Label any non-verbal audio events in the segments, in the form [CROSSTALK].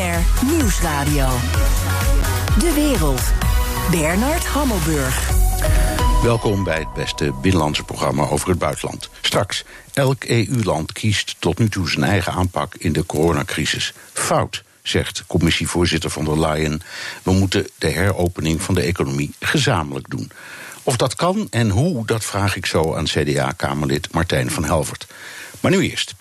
Nieuwsradio. De wereld. Bernard Hammelburg. Welkom bij het beste binnenlandse programma over het buitenland. Straks, elk EU-land kiest tot nu toe zijn eigen aanpak in de coronacrisis. Fout, zegt commissievoorzitter van der Leyen. We moeten de heropening van de economie gezamenlijk doen. Of dat kan en hoe, dat vraag ik zo aan CDA-Kamerlid Martijn van Helvert. Maar nu eerst.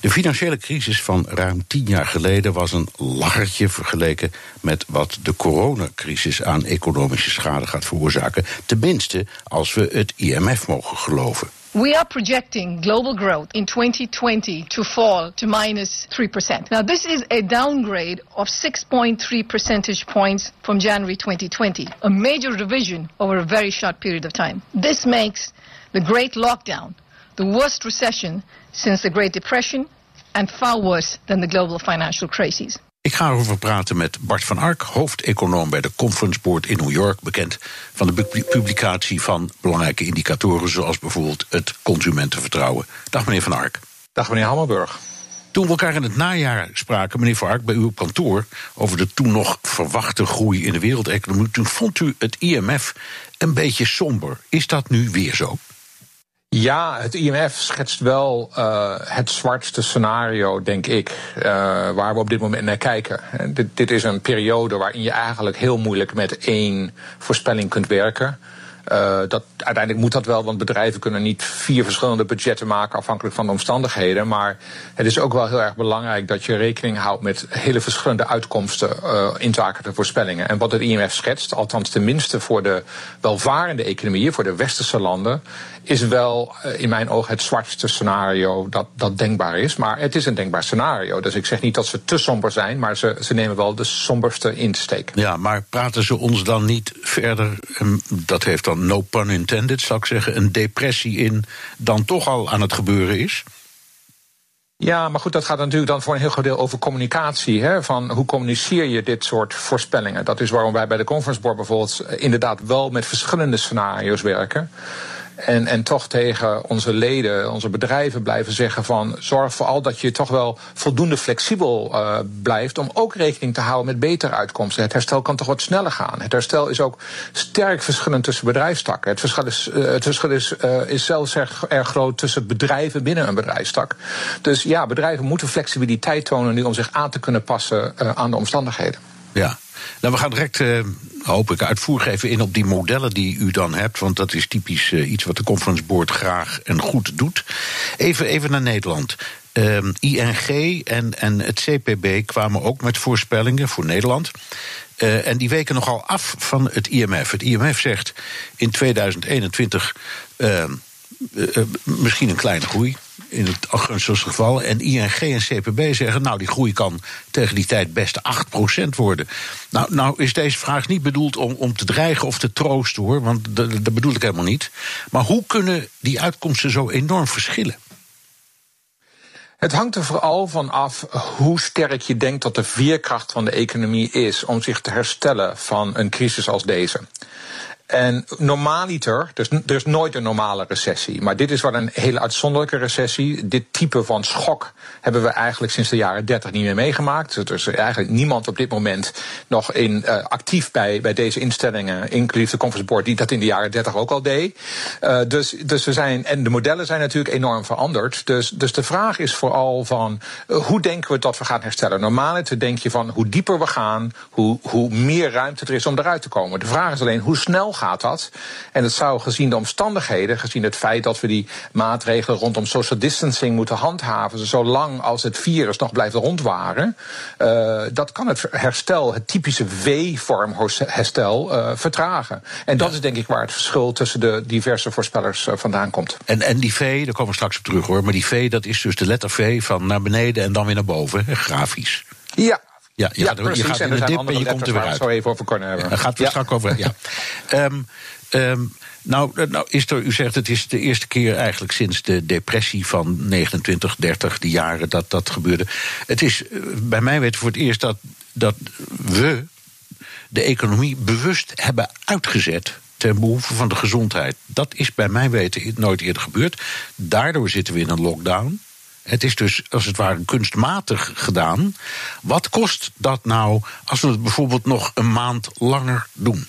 De financiële crisis van ruim tien jaar geleden was een lachertje vergeleken met wat de coronacrisis aan economische schade gaat veroorzaken. Tenminste, als we het IMF mogen geloven. We are projecting global growth in 2020 to fall to minus 3%. Now, this is a downgrade of 6.3 percentage points from January 2020, a major revision over a very short period of time. This makes the Great Lockdown the worst recession since the Great Depression and far worse than the global financial crisis. Ik ga erover praten met Bart van Ark, hoofdeconoom bij de Conference Board in New York, bekend van de publicatie van belangrijke indicatoren zoals bijvoorbeeld het consumentenvertrouwen. Dag meneer van Ark. Dag meneer Hammelburg. Toen we elkaar in het najaar spraken, meneer Van Ark, bij uw kantoor, over de toen nog verwachte groei in de wereldeconomie, toen vond u het IMF een beetje somber. Is dat nu weer zo? Ja, het IMF schetst wel uh, het zwartste scenario, denk ik, uh, waar we op dit moment naar kijken. Dit, dit, is een periode waarin je eigenlijk heel moeilijk met één voorspelling kunt werken. Uh, dat, uiteindelijk moet dat wel, want bedrijven kunnen niet vier verschillende budgetten maken afhankelijk van de omstandigheden. Maar het is ook wel heel erg belangrijk dat je rekening houdt met hele verschillende uitkomsten uh, in zaken de voorspellingen. En wat het IMF schetst, althans tenminste voor de welvarende economieën, voor de westerse landen, is wel uh, in mijn ogen het zwartste scenario dat, dat denkbaar is. Maar het is een denkbaar scenario. Dus ik zeg niet dat ze te somber zijn, maar ze, ze nemen wel de somberste insteek. Ja, maar praten ze ons dan niet verder, dat heeft dan no pun intended, zou ik zeggen, een depressie in dan toch al aan het gebeuren is? Ja, maar goed, dat gaat natuurlijk dan voor een heel groot deel over communicatie. Hè? Van hoe communiceer je dit soort voorspellingen? Dat is waarom wij bij de Conference Board bijvoorbeeld eh, inderdaad wel met verschillende scenario's werken. En, en toch tegen onze leden, onze bedrijven blijven zeggen van zorg vooral dat je toch wel voldoende flexibel uh, blijft om ook rekening te houden met betere uitkomsten. Het herstel kan toch wat sneller gaan. Het herstel is ook sterk verschillend tussen bedrijfstakken. Het verschil is, uh, het verschil is, uh, is zelfs erg, erg groot tussen bedrijven binnen een bedrijfstak. Dus ja, bedrijven moeten flexibiliteit tonen nu om zich aan te kunnen passen aan de omstandigheden. Ja, nou, we gaan direct, uh, hoop ik, uitvoerig even in op die modellen die u dan hebt. Want dat is typisch uh, iets wat de Conference Board graag en goed doet. Even, even naar Nederland. Ehm, ING en, en het CPB kwamen ook met voorspellingen voor Nederland. Uh, en die weken nogal af van het IMF. Het IMF zegt in 2021 ehm, misschien een kleine groei in het gunstigste geval. En ING en CPB zeggen, nou, die groei kan tegen die tijd best 8% worden. Nou, nou is deze vraag niet bedoeld om, om te dreigen of te troosten, hoor. Want dat, dat bedoel ik helemaal niet. Maar hoe kunnen die uitkomsten zo enorm verschillen? Het hangt er vooral van af hoe sterk je denkt dat de veerkracht van de economie is om zich te herstellen van een crisis als deze. En normaliter, dus er is nooit een normale recessie. Maar dit is wel een hele uitzonderlijke recessie. Dit type van schok hebben we eigenlijk sinds de jaren 30 niet meer meegemaakt. Er is eigenlijk niemand op dit moment nog in, uh, actief bij, bij deze instellingen, inclusief de Conference Board, die dat in de jaren 30 ook al deed. Uh, dus, dus we zijn, en de modellen zijn natuurlijk enorm veranderd. Dus, dus de vraag is vooral van uh, hoe denken we dat we gaan herstellen? Normaliter denk je van hoe dieper we gaan, hoe, hoe meer ruimte er is om eruit te komen. De vraag is alleen hoe snel gaat dat? En het zou gezien de omstandigheden, gezien het feit dat we die maatregelen rondom social distancing moeten handhaven, zolang als het virus nog blijft rondwaren, uh, dat kan het herstel, het typische V-vorm herstel, uh, vertragen. En dat is denk ik waar het verschil tussen de diverse voorspellers uh, vandaan komt. En, en die V, daar komen we straks op terug hoor, maar die V, dat is dus de letter V van naar beneden en dan weer naar boven, grafisch. Ja, ja, je, ja, precies, je gaat in de dip en je komt er weer uit. Zo even over kunnen hebben. Daar gaat we ja. straks over. Ja. um, um, nou, nou, is er, u zegt het is de eerste keer eigenlijk sinds de depressie van 29, 30, die jaren dat dat gebeurde. Het is bij mij weten voor het eerst dat, dat we de economie bewust hebben uitgezet ten behoeve van de gezondheid. Dat is bij mij weten nooit eerder gebeurd. Daardoor zitten we in een lockdown. Het is dus als het ware kunstmatig gedaan. Wat kost dat nou als we het bijvoorbeeld nog een maand langer doen?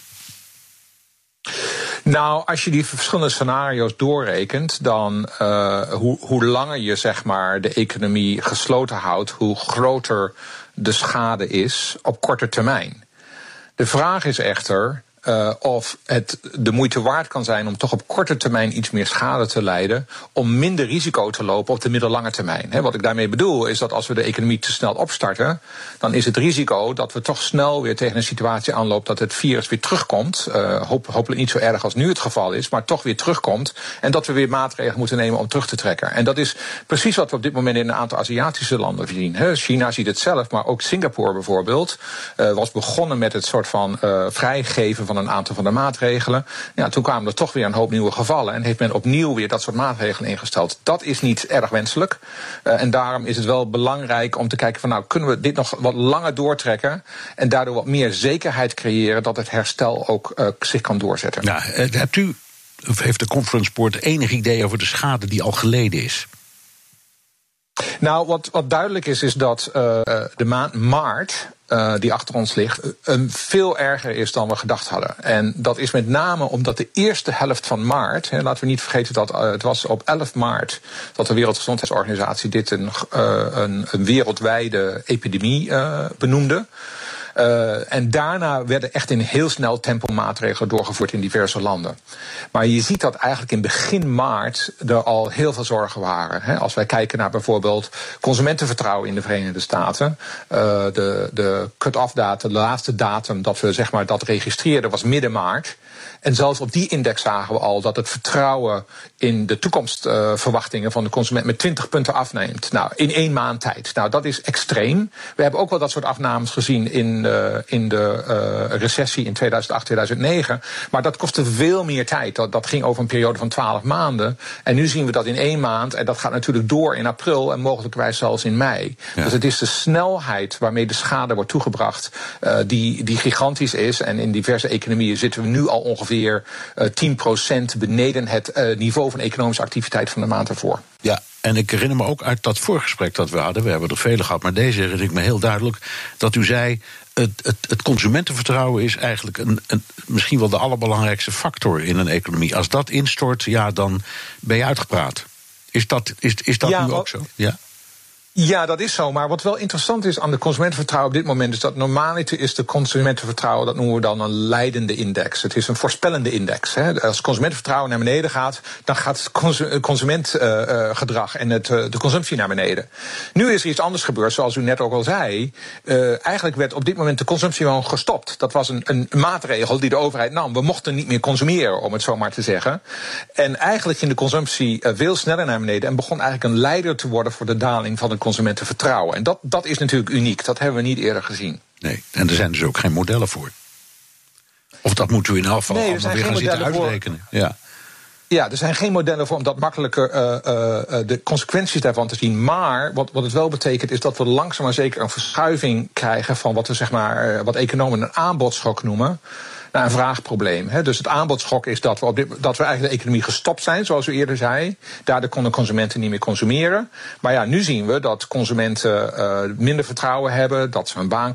Nou, als je die verschillende scenario's doorrekent, dan uh, hoe, hoe langer je zeg maar de economie gesloten houdt, hoe groter de schade is op korte termijn. De vraag is echter, uh, of het de moeite waard kan zijn om toch op korte termijn iets meer schade te leiden, om minder risico te lopen op de middellange termijn. He, wat ik daarmee bedoel is dat als we de economie te snel opstarten, dan is het risico dat we toch snel weer tegen een situatie aanlopen dat het virus weer terugkomt. Uh, hopelijk niet zo erg als nu het geval is, maar toch weer terugkomt. En dat we weer maatregelen moeten nemen om terug te trekken. En dat is precies wat we op dit moment in een aantal Aziatische landen zien. He, China ziet het zelf, maar ook Singapore bijvoorbeeld uh, was begonnen met het soort van vrijgeven van van een aantal van de maatregelen. Ja, toen kwamen er toch weer een hoop nieuwe gevallen. En heeft men opnieuw weer dat soort maatregelen ingesteld. Dat is niet erg wenselijk. Uh, en daarom is het wel belangrijk om te kijken van nou kunnen we dit nog wat langer doortrekken. En daardoor wat meer zekerheid creëren dat het herstel ook uh, zich kan doorzetten. Ja, eh, hebt u, of heeft de Conference Board enig idee over de schade die al geleden is? Nou, wat, wat duidelijk is, is dat uh, de maand maart uh, die achter ons ligt, um, veel erger is dan we gedacht hadden. En dat is met name omdat de eerste helft van maart, hè, laten we niet vergeten dat uh, het was op 11 maart dat de Wereldgezondheidsorganisatie dit een, uh, een, een wereldwijde epidemie benoemde. Uh, en daarna werden echt in heel snel tempo maatregelen doorgevoerd in diverse landen. Maar je ziet dat eigenlijk in begin maart er al heel veel zorgen waren. Hè. Als wij kijken naar bijvoorbeeld consumentenvertrouwen in de Verenigde Staten. Uh, de de cut-off datum, de laatste datum dat we zeg maar, dat registreerden was midden maart. En zelfs op die index zagen we al dat het vertrouwen in de toekomstverwachtingen uh, van de consument met 20 punten afneemt. Nou, in één maand tijd. Nou, dat is extreem. We hebben ook wel dat soort afnames gezien in, uh, in de uh, recessie in 2008, 2009. Maar dat kostte veel meer tijd. Dat, dat ging over een periode van 12 maanden. En nu zien we dat in één maand. En dat gaat natuurlijk door in april en mogelijkwijs zelfs in mei. Ja. Dus het is de snelheid waarmee de schade wordt toegebracht uh, die, die gigantisch is. En in diverse economieën zitten we nu al ongeveer ongeveer uh, 10% beneden het uh, niveau van economische activiteit van de maand ervoor. Ja, en ik herinner me ook uit dat voorgesprek dat we hadden, we hebben er vele gehad, maar deze herinner ik me heel duidelijk, dat u zei. Het, het, het consumentenvertrouwen is eigenlijk een, een, misschien wel de allerbelangrijkste factor in een economie. Als dat instort, ja, dan ben je uitgepraat. Is dat, is, is dat ja, nu ook zo? Ja. Ja, dat is zo. Maar wat wel interessant is aan de consumentenvertrouwen op dit moment is dat normaliter is de consumentenvertrouwen, dat noemen we dan een leidende index. Het is een voorspellende index. Hè. Als consumentenvertrouwen naar beneden gaat, dan gaat het consumentgedrag en het, de consumptie naar beneden. Nu is er iets anders gebeurd, zoals u net ook al zei. Eigenlijk werd op dit moment de consumptie gewoon gestopt. Dat was een, een maatregel die de overheid nam. We mochten niet meer consumeren, om het zo maar te zeggen. En eigenlijk ging de consumptie veel sneller naar beneden en begon eigenlijk een leider te worden voor de daling van de consumenten vertrouwen. En dat, dat is natuurlijk uniek. Dat hebben we niet eerder gezien. Nee, en er zijn dus ook geen modellen voor. Of dat moeten we in geval nee, allemaal weer gaan zitten uitrekenen. Ja. Ja, er zijn geen modellen voor om dat makkelijker uh, uh, de consequenties daarvan te zien. Maar wat, wat het wel betekent is dat we langzaam maar zeker een verschuiving krijgen van wat we zeg maar, wat economen een aanbodschok noemen naar een vraagprobleem. Hè. Dus het aanbodschok is dat we, op dit, dat we eigenlijk de economie gestopt zijn, zoals u eerder zei. Daardoor konden consumenten niet meer consumeren. Maar ja, nu zien we dat consumenten uh, minder vertrouwen hebben, dat ze hun baan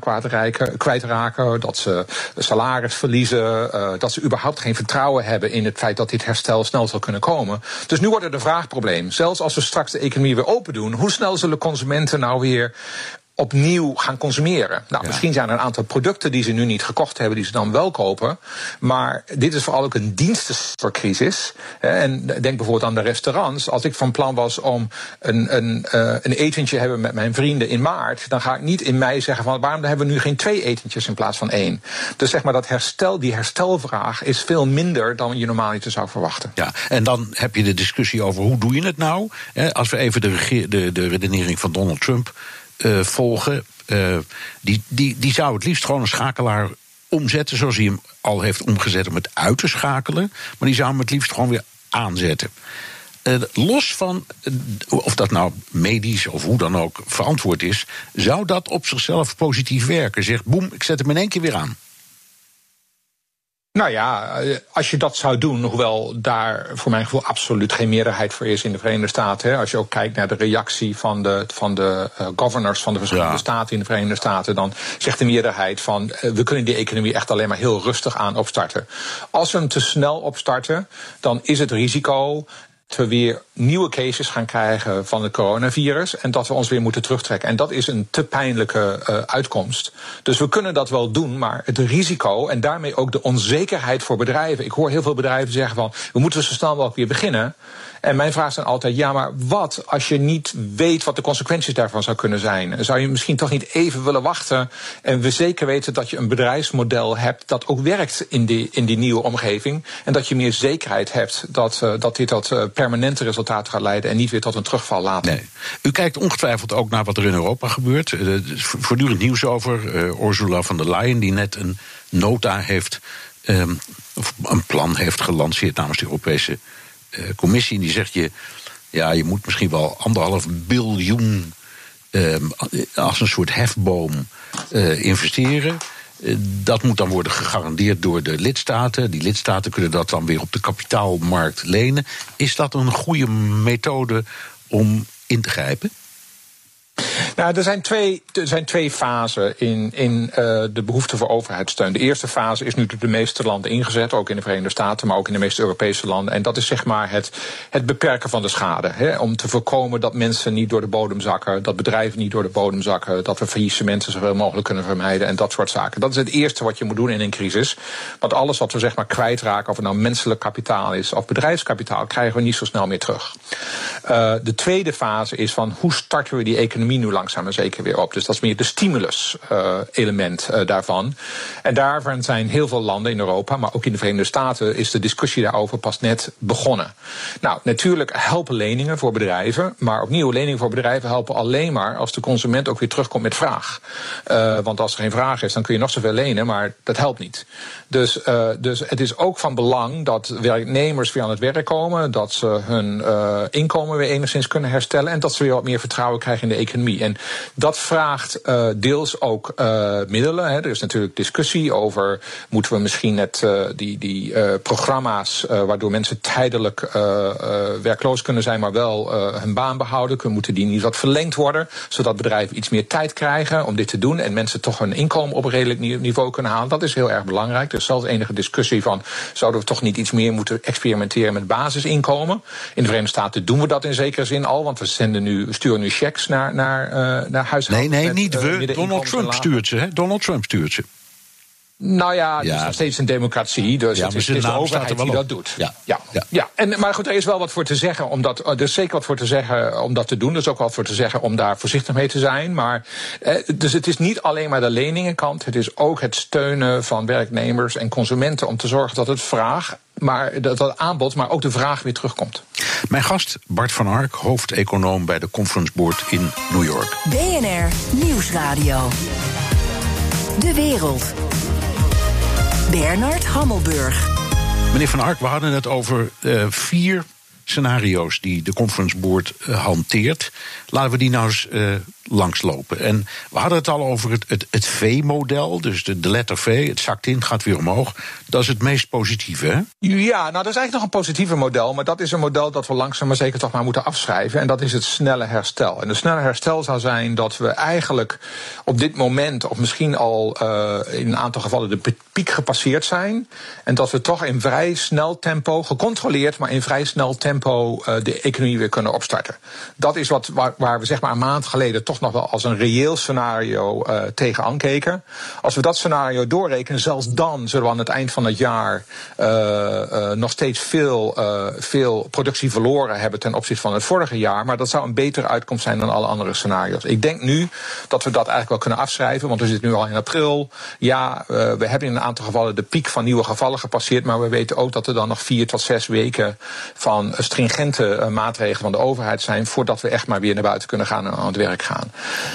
kwijtraken, dat ze salaris verliezen, uh, dat ze überhaupt geen vertrouwen hebben in het feit dat dit herstel snel zal kunnen komen. Dus nu wordt het een vraagprobleem. Zelfs als we straks de economie weer open doen, hoe snel zullen consumenten nou weer opnieuw gaan consumeren. Nou, ja. misschien zijn er een aantal producten die ze nu niet gekocht hebben, die ze dan wel kopen. Maar dit is vooral ook een dienstensectorcrisis. En denk bijvoorbeeld aan de restaurants. Als ik van plan was om een, een, uh, een etentje hebben met mijn vrienden in maart, dan ga ik niet in mei zeggen van waarom hebben we nu geen twee etentjes in plaats van één. Dus zeg maar dat herstel, die herstelvraag is veel minder dan je normaal niet zou verwachten. Ja, en dan heb je de discussie over hoe doe je het nou? Als we even de, de, de redenering van Donald Trump uh, volgen. Uh, die, die, die zou het liefst gewoon een schakelaar omzetten zoals hij hem al heeft omgezet om het uit te schakelen. Maar die zou hem het liefst gewoon weer aanzetten. Uh, los van of dat nou medisch of hoe dan ook verantwoord is, zou dat op zichzelf positief werken? Zeg, boem, ik zet hem in één keer weer aan. Nou ja, eh, als je dat zou doen, hoewel daar voor mijn gevoel absoluut geen meerderheid voor is in de Verenigde Staten. Als je ook kijkt naar de reactie van de, van de uh, governors van de verschillende staten in de Verenigde Staten, dan zegt de meerderheid van uh, we kunnen die economie echt alleen maar heel rustig aan opstarten. Als we hem te snel opstarten, dan is het risico we weer nieuwe cases gaan krijgen van het coronavirus en dat we ons weer moeten terugtrekken. En dat is een te pijnlijke uh, uitkomst. Dus we kunnen dat wel doen, maar het risico en daarmee ook de onzekerheid voor bedrijven. Ik hoor heel veel bedrijven zeggen van we moeten zo snel mogelijk weer beginnen. En mijn vraag is dan altijd: ja, maar wat als je niet weet wat de consequenties daarvan zou kunnen zijn? Zou je misschien toch niet even willen wachten en we zeker weten dat je een bedrijfsmodel hebt dat ook werkt in die, in die nieuwe omgeving en dat je meer zekerheid hebt dat, uh, dat dit tot uh, permanente resultaten gaat leiden en niet weer tot een terugval later? Nee. U kijkt ongetwijfeld ook naar wat er in Europa gebeurt. Er is voortdurend nieuws over. Ursula von der Leyen, die net een nota heeft, um, of een plan heeft gelanceerd namens de Europese commissie. En die zegt je, ja, je moet misschien wel anderhalf biljoen uh, als een soort hefboom uh, investeren. Dat moet dan worden gegarandeerd door de lidstaten. Die lidstaten kunnen dat dan weer op de kapitaalmarkt lenen. Is dat een goede methode om in te grijpen? Nou, er zijn twee, er zijn twee fasen in, in uh, de behoefte voor overheidssteun. De eerste fase is nu door de meeste landen ingezet, ook in de Verenigde Staten, maar ook in de meeste Europese landen. En dat is zeg maar het, het beperken van de schade. Hè, om te voorkomen dat mensen niet door de bodem zakken, dat bedrijven niet door de bodem zakken, dat we faillissementen zoveel mogelijk kunnen vermijden en dat soort zaken. Dat is het eerste wat je moet doen in een crisis. Want alles wat we zeg maar kwijtraken, of het nou menselijk kapitaal is of bedrijfskapitaal, krijgen we niet zo snel meer terug. Uh, de tweede fase is van hoe starten we die economie nu langzaam en zeker weer op. Dus dat is meer de stimulus-element uh, uh, daarvan. En daarvan zijn heel veel landen in Europa, maar ook in de Verenigde Staten, is de discussie daarover pas net begonnen. Nou, natuurlijk helpen leningen voor bedrijven, maar opnieuw, leningen voor bedrijven helpen alleen maar als de consument ook weer terugkomt met vraag. Uh, want als er geen vraag is, dan kun je nog zoveel lenen, maar dat helpt niet. Dus, dus het is ook van belang dat werknemers weer aan het werk komen, dat ze hun inkomen weer enigszins kunnen herstellen en dat ze weer wat meer vertrouwen krijgen in de economie. En dat vraagt uh, deels ook uh, middelen. Hè. Er is natuurlijk discussie over moeten we misschien net uh, die, die programma's waardoor mensen tijdelijk werkloos kunnen zijn, maar wel hun baan behouden. Moeten die niet wat verlengd worden, zodat bedrijven iets meer tijd krijgen om dit te doen en mensen toch hun inkomen op een redelijk niveau kunnen halen. Dat is heel erg belangrijk. Er is zelfs enige discussie van zouden we toch niet iets meer moeten experimenteren met basisinkomen. In de Verenigde Staten doen we dat in zekere zin al, want we nu, sturen nu checks naar, uh, naar huishoudens. Nee, nee, niet we. Donald Trump stuurt ze. Hè? Donald Trump stuurt ze. Nou ja, het ja. is nog steeds een democratie, dus ja, het is, het is de overheid die dat doet. Ja. Ja. Ja. ja. En, maar goed, er is wel wat voor te zeggen, om dat, er is zeker wat voor te zeggen om dat te doen. Er is ook wat voor te zeggen om daar voorzichtig mee te zijn. Maar, eh, dus het is niet alleen maar de leningenkant, het is ook het steunen van werknemers en consumenten om te zorgen dat het vraag maar dat het aanbod, maar ook de vraag weer terugkomt. Mijn gast Bart van Ark, hoofdeconoom bij de Conference Board in New York. BNR Nieuwsradio. De wereld. Bernard Hammelburg. Meneer Van Ark, we hadden het over uh, vier scenario's die de Conference Board uh, hanteert. Laten we die nou eens uh, langslopen. En we hadden het al over het, het, het V-model, dus de, de letter V, het zakt in, gaat weer omhoog. Dat is het meest positieve, hè? Ja, nou, dat is eigenlijk nog een positieve model, maar dat is een model dat we langzaam maar zeker toch maar moeten afschrijven. En dat is het snelle herstel. En het snelle herstel zou zijn dat we eigenlijk op dit moment, of misschien al uh, in een aantal gevallen, de piek gepasseerd zijn. En dat we toch in vrij snel tempo, gecontroleerd, maar in vrij snel tempo, uh, de economie weer kunnen opstarten. Dat is wat, waar, waar we zeg maar een maand geleden toch nog wel als een reëel scenario uh, tegenaan keken. Als we dat scenario doorrekenen, zelfs dan zullen we aan het eind van het jaar uh, uh, nog steeds veel, veel productie verloren hebben ten opzichte van het vorige jaar. Maar dat zou een betere uitkomst zijn dan alle andere scenario's. Ik denk nu dat we dat eigenlijk wel kunnen afschrijven, want we zitten nu al in april. Ja, we hebben in een aantal gevallen de piek van nieuwe gevallen gepasseerd, maar we weten ook dat er dan nog vier tot zes weken van stringente maatregelen van de overheid zijn voordat we echt maar weer naar buiten kunnen gaan en aan het werk gaan. Gaan.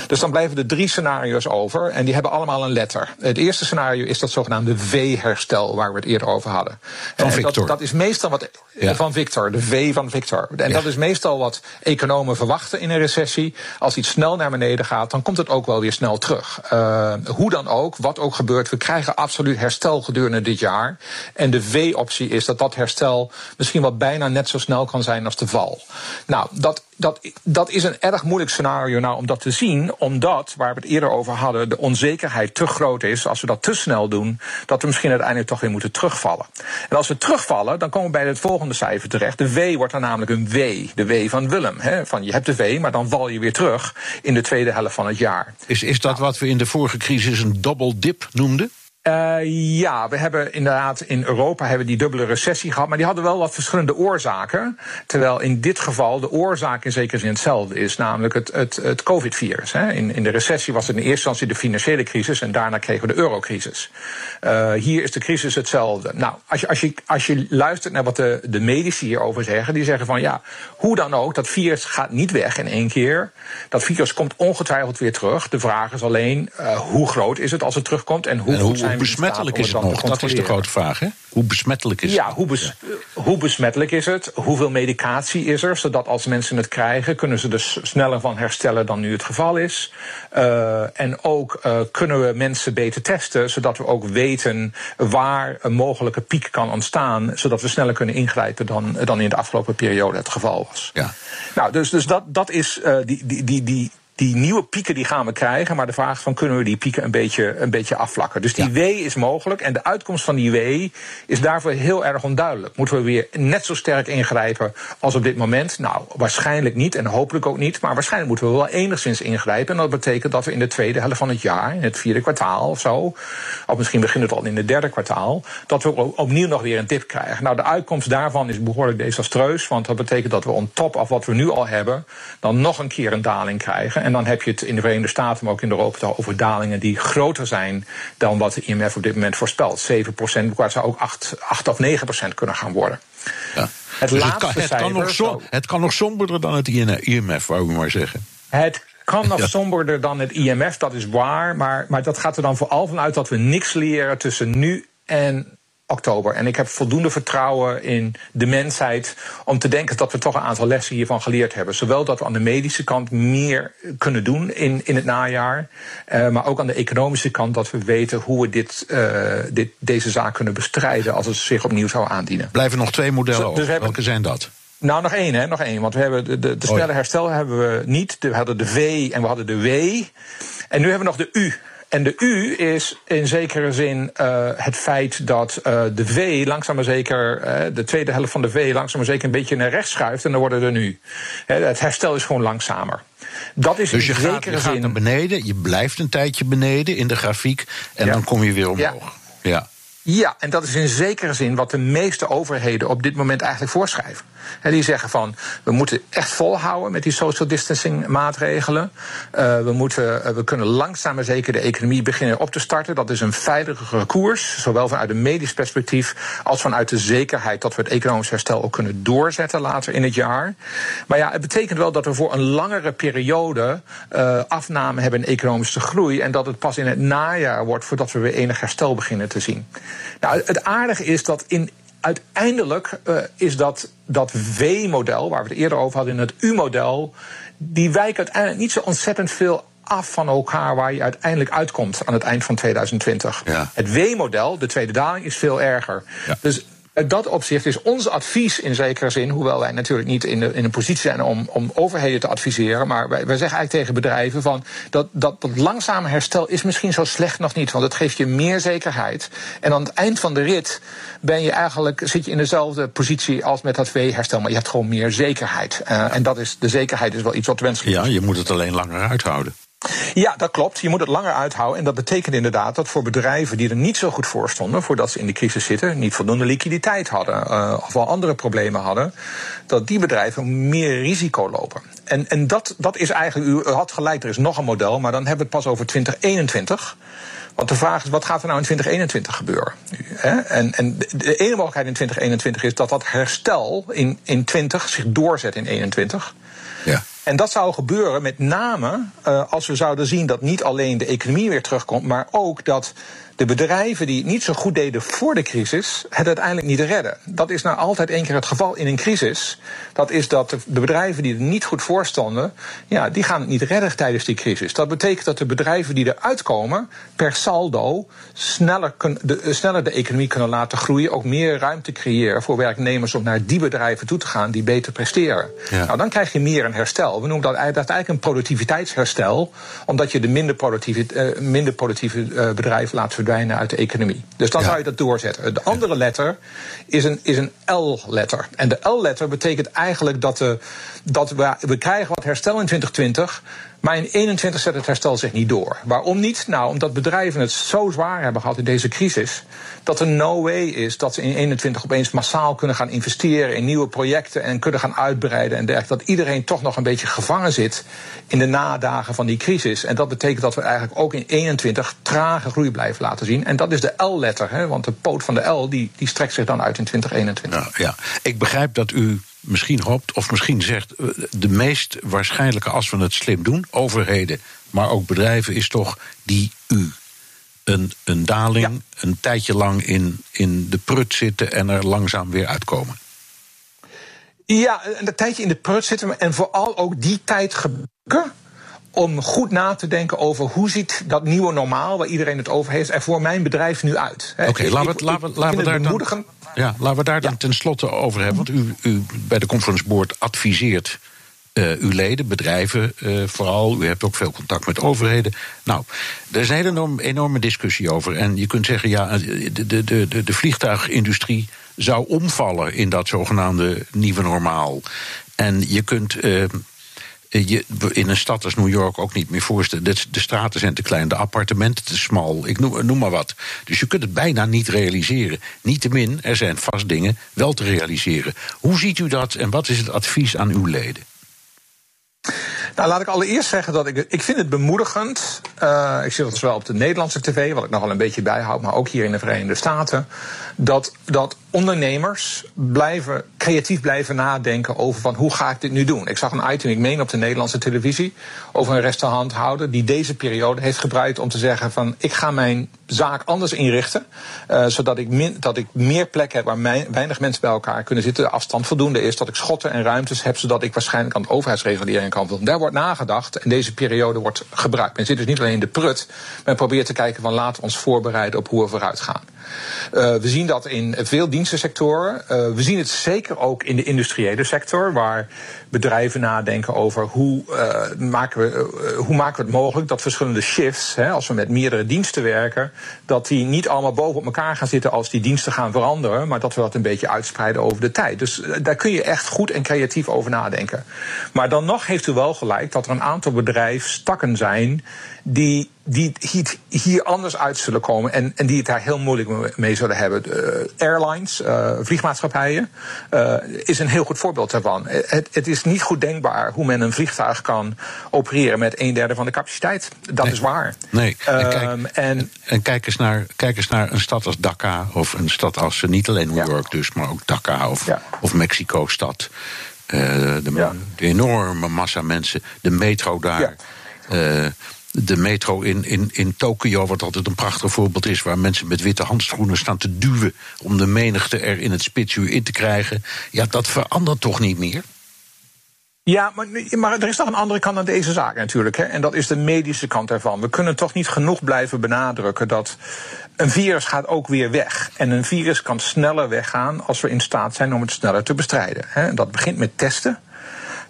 Dus dan blijven er drie scenario's over en die hebben allemaal een letter. Het eerste scenario is dat zogenaamde V-herstel, waar we het eerder over hadden. Van Victor. Dat, dat, is meestal wat. Van Victor, de V van Victor. En dat is meestal wat economen verwachten in een recessie. Als iets snel naar beneden gaat, dan komt het ook wel weer snel terug. Uh, hoe dan ook, wat ook gebeurt, we krijgen absoluut herstel gedurende dit jaar. En de V-optie is dat dat herstel misschien wel bijna net zo snel kan zijn als de val. Nou, dat dat, dat is een erg moeilijk scenario nou om dat te zien, omdat, waar we het eerder over hadden, de onzekerheid te groot is. Als we dat te snel doen, dat we misschien uiteindelijk toch weer moeten terugvallen. En als we terugvallen, dan komen we bij het volgende cijfer terecht. De W wordt dan namelijk een W, de W van Willem. Hè? Van je hebt de W, maar dan val je weer terug in de tweede helft van het jaar. Is, is dat wat we in de vorige crisis een double dip noemden? Uh, ja, we hebben inderdaad in Europa hebben die dubbele recessie gehad, maar die hadden wel wat verschillende oorzaken. Terwijl in dit geval de oorzaak in zekere zin hetzelfde is, namelijk het, het, het COVID-virus. In, in de recessie was het in eerste instantie de financiële crisis en daarna kregen we de eurocrisis. Uh, hier is de crisis hetzelfde. Nou, als je, als je, als je luistert naar wat de, de medici hierover zeggen, die zeggen van ja, hoe dan ook, dat virus gaat niet weg in één keer. Dat virus komt ongetwijfeld weer terug. De vraag is alleen uh, hoe groot is het als het terugkomt en hoe en goed zijn hoe besmettelijk is het nog? Dat is de grote vraag, hè? Hoe besmettelijk is ja, het? Hoe, bes hoe besmettelijk is het? Hoeveel medicatie is er? Zodat als mensen het krijgen, kunnen ze er sneller van herstellen dan nu het geval is. Uh, en ook uh, kunnen we mensen beter testen, zodat we ook weten waar een mogelijke piek kan ontstaan, zodat we sneller kunnen ingrijpen dan, dan in de afgelopen periode het geval was. Ja. Nou, dus, dus dat, dat is uh, die, die, die, die die nieuwe pieken die gaan we krijgen. Maar de vraag is van kunnen we die pieken een beetje, een beetje afvlakken. Dus die ja. W is mogelijk. En de uitkomst van die W is daarvoor heel erg onduidelijk. Moeten we weer net zo sterk ingrijpen als op dit moment? Nou, waarschijnlijk niet en hopelijk ook niet. Maar waarschijnlijk moeten we wel enigszins ingrijpen. En dat betekent dat we in de tweede helft van het jaar, in het vierde kwartaal of zo. Of misschien begint het al in het derde kwartaal. Dat we opnieuw nog weer een tip krijgen. Nou, de uitkomst daarvan is behoorlijk desastreus. Want dat betekent dat we on top af wat we nu al hebben. dan nog een keer een daling krijgen. En dan heb je het in de Verenigde Staten, maar ook in Europa, over dalingen die groter zijn dan wat de IMF op dit moment voorspelt. 7 procent, maar zou ook 8, 8 of 9 procent kunnen gaan worden. Ja. Het, dus het, kan, het, kan nog som, het kan nog somberder dan het IMF, wou ik maar zeggen. Het kan nog [LAUGHS] somberder dan het IMF, dat is waar. Maar, maar dat gaat er dan vooral vanuit dat we niks leren tussen nu en oktober. En ik heb voldoende vertrouwen in de mensheid om te denken dat we toch een aantal lessen hiervan geleerd hebben. Zowel dat we aan de medische kant meer kunnen doen in, in het najaar, uh, maar ook aan de economische kant dat we weten hoe we dit, uh, dit, deze zaak kunnen bestrijden als het zich opnieuw zou aandienen. Blijven nog twee modellen dus, dus Welke zijn dat? Nou, nog één, hè, nog één. Want we hebben de, de, de snelle herstel hebben we niet. We hadden de V en we hadden de W. En nu hebben we nog de U. En de U is in zekere zin uh, het feit dat uh, de V langzaam maar zeker, uh, de tweede helft van de V langzaam maar zeker een beetje naar rechts schuift. En dan worden er nu. het herstel is gewoon langzamer. Dat is dus je, in gaat, zekere je zin... gaat naar beneden, je blijft een tijdje beneden in de grafiek. En ja. dan kom je weer omhoog. Ja. ja. Ja, en dat is in zekere zin wat de meeste overheden op dit moment eigenlijk voorschrijven. En die zeggen van, we moeten echt volhouden met die social distancing maatregelen. Uh, we, moeten, uh, we kunnen langzaam maar zeker de economie beginnen op te starten. Dat is een veiligere koers, zowel vanuit een medisch perspectief als vanuit de zekerheid dat we het economisch herstel ook kunnen doorzetten later in het jaar. Maar ja, het betekent wel dat we voor een langere periode uh, afname hebben in economische groei en dat het pas in het najaar wordt voordat we weer enig herstel beginnen te zien. Nou, het aardige is dat in uiteindelijk uh, is dat, dat V-model, waar we het eerder over hadden, in het U-model, die wijken uiteindelijk niet zo ontzettend veel af van elkaar waar je uiteindelijk uitkomt aan het eind van 2020. Ja. Het W-model, de tweede daling, is veel erger. Ja. Dus uit dat opzicht is ons advies in zekere zin, hoewel wij natuurlijk niet in, de, in positie zijn om, om overheden te adviseren, maar wij, wij zeggen eigenlijk tegen bedrijven van dat, dat, dat langzame herstel is misschien zo slecht nog niet, want het geeft je meer zekerheid. En aan het eind van de rit ben je eigenlijk, zit je in dezelfde positie als met dat V-herstel, maar je hebt gewoon meer zekerheid. Uh, en dat is, de zekerheid is wel iets wat wenselijk Ja, is. je moet het alleen langer uithouden. Ja, dat klopt. Je moet het langer uithouden. En dat betekent inderdaad dat voor bedrijven die er niet zo goed voor stonden, voordat ze in de crisis zitten, niet voldoende liquiditeit hadden, uh, of wel andere problemen hadden, dat die bedrijven meer risico lopen. En, en dat, dat is eigenlijk, u had gelijk, er is nog een model, maar dan hebben we het pas over 2021. Want de vraag is, wat gaat er nou in 2021 gebeuren? En, en de ene mogelijkheid in 2021 is dat dat herstel in, in 20 zich doorzet in 21. Ja. En dat zou gebeuren met name uh, als we zouden zien dat niet alleen de economie weer terugkomt, maar ook dat de bedrijven die het niet zo goed deden voor de crisis, het uiteindelijk niet redden. Dat is nou altijd één keer het geval in een crisis. Dat is dat de bedrijven die er niet goed voor stonden, ja, die gaan het niet redden tijdens die crisis. Dat betekent dat de bedrijven die eruit komen, per saldo, sneller, de, eh, sneller de economie kunnen laten groeien. Ook meer ruimte creëren voor werknemers om naar die bedrijven toe te gaan die beter presteren. Nou, dan krijg je meer een herstel. We noemen dat, dat eigenlijk een productiviteitsherstel, omdat je de minder productieve, uh, minder productieve uh, bedrijven laat verdwijnen uit de economie. Dus dan zou je dat doorzetten. De andere letter is een, is een L-letter. En de L-letter betekent eigenlijk dat, de, dat we, we krijgen wat herstel in 2020. Maar in 21 zet het herstel zich niet door. Waarom niet? Nou, omdat bedrijven het zo zwaar hebben gehad in deze crisis. dat er no way is dat ze in 21 opeens massaal kunnen gaan investeren in nieuwe projecten. en kunnen gaan uitbreiden en dergelijke. Dat iedereen toch nog een beetje gevangen zit in de nadagen van die crisis. En dat betekent dat we eigenlijk ook in 21 trage groei blijven laten zien. En dat is de L-letter, want de poot van de L die, die strekt zich dan uit in 2021. Nou, ja, ik begrijp dat u misschien hoopt, of misschien zegt, eh, de meest waarschijnlijke als we het slim doen, overheden, maar ook bedrijven, is toch die U. Een, een daling, een tijdje lang in, in de prut zitten en er langzaam weer uitkomen. Ja, een tijdje in de prut zitten en vooral ook die tijd gebruiken om goed na te denken over hoe ziet dat nieuwe normaal, waar iedereen het over heeft, er voor mijn bedrijf nu uit. Oké, okay, laten we, laten we, laten we daar dan, ja, laten we daar dan tenslotte over hebben. Want u, u bij de Conference Board adviseert uh, uw leden, bedrijven uh, vooral. U hebt ook veel contact met overheden. Nou, er is een hele enorm, enorme discussie over. En je kunt zeggen, ja, de, de, de, de vliegtuigindustrie zou omvallen in dat zogenaamde nieuwe normaal. En je kunt. Uh, eh, je in een stad als New York ook niet meer voorstellen. De, straten zijn te klein, de appartementen te smal, ik noem, noem maar wat. Dus je kunt het bijna niet realiseren. Niettemin, er zijn vast dingen wel te realiseren. Hoe ziet u dat en wat is het advies aan uw leden? Nou, laat ik allereerst zeggen dat ik, ik vind het bemoedigend. Uh, ik zie dat zowel op de Nederlandse tv, wat ik nog een beetje bijhoud, maar ook hier in de Verenigde Staten. Dat, dat ondernemers blijven, creatief blijven nadenken over van hoe ga ik dit nu doen. Ik zag een item, ik meen op de Nederlandse televisie, over een restauranthouder die deze periode heeft gebruikt om te zeggen van ik ga mijn zaak anders inrichten. Uh, zodat ik, min, dat ik meer plek heb waar weinig mensen bij elkaar kunnen zitten. De afstand voldoende is. Dat ik schotten en ruimtes heb. Zodat ik waarschijnlijk aan de overheidsregulering kan voldoen. Wordt nagedacht. En deze periode wordt gebruikt. Men zit dus niet alleen in de prut. Men probeert te kijken van laten we ons voorbereiden op hoe we vooruit gaan. Uh, we zien dat in veel dienstensectoren. Uh, we zien het zeker ook in de industriële sector, waar bedrijven nadenken over hoe, uh, maken, we, hoe maken we het mogelijk dat verschillende shifts, hè, als we met meerdere diensten werken, dat die niet allemaal boven op elkaar gaan zitten als die diensten gaan veranderen, maar dat we dat een beetje uitspreiden over de tijd. Dus daar kun je echt goed en creatief over nadenken. Maar dan nog heeft u wel gelijk dat er een aantal bedrijfstakken zijn die, die hier anders uit zullen komen en, en die het daar heel moeilijk mee zullen hebben. De airlines, uh, vliegmaatschappijen, uh, is een heel goed voorbeeld daarvan. Het, het, is niet goed denkbaar hoe men een vliegtuig kan opereren met een derde van de capaciteit. Dat is waar. Nee. En kijk, um, en, en, kijk, eens naar, kijk eens naar een stad als Dhaka, of een stad als niet alleen New York dus, maar ook Dhaka of, ja. of Mexico-stad. Uh, de, ja. de, enorme massa mensen, de metro daar. De metro in, in, in Tokio, wat altijd een prachtig voorbeeld is, waar mensen met witte handschoenen staan te duwen om de menigte er in het spitsuur in te krijgen. Ja, dat verandert toch niet meer? Ja, maar, maar er is nog een andere kant aan deze zaak natuurlijk. Hè? En dat is de medische kant ervan. We kunnen toch niet genoeg blijven benadrukken dat een virus gaat ook weer weg. En een virus kan sneller weggaan als we in staat zijn om het sneller te bestrijden. Hè? Dat begint met testen.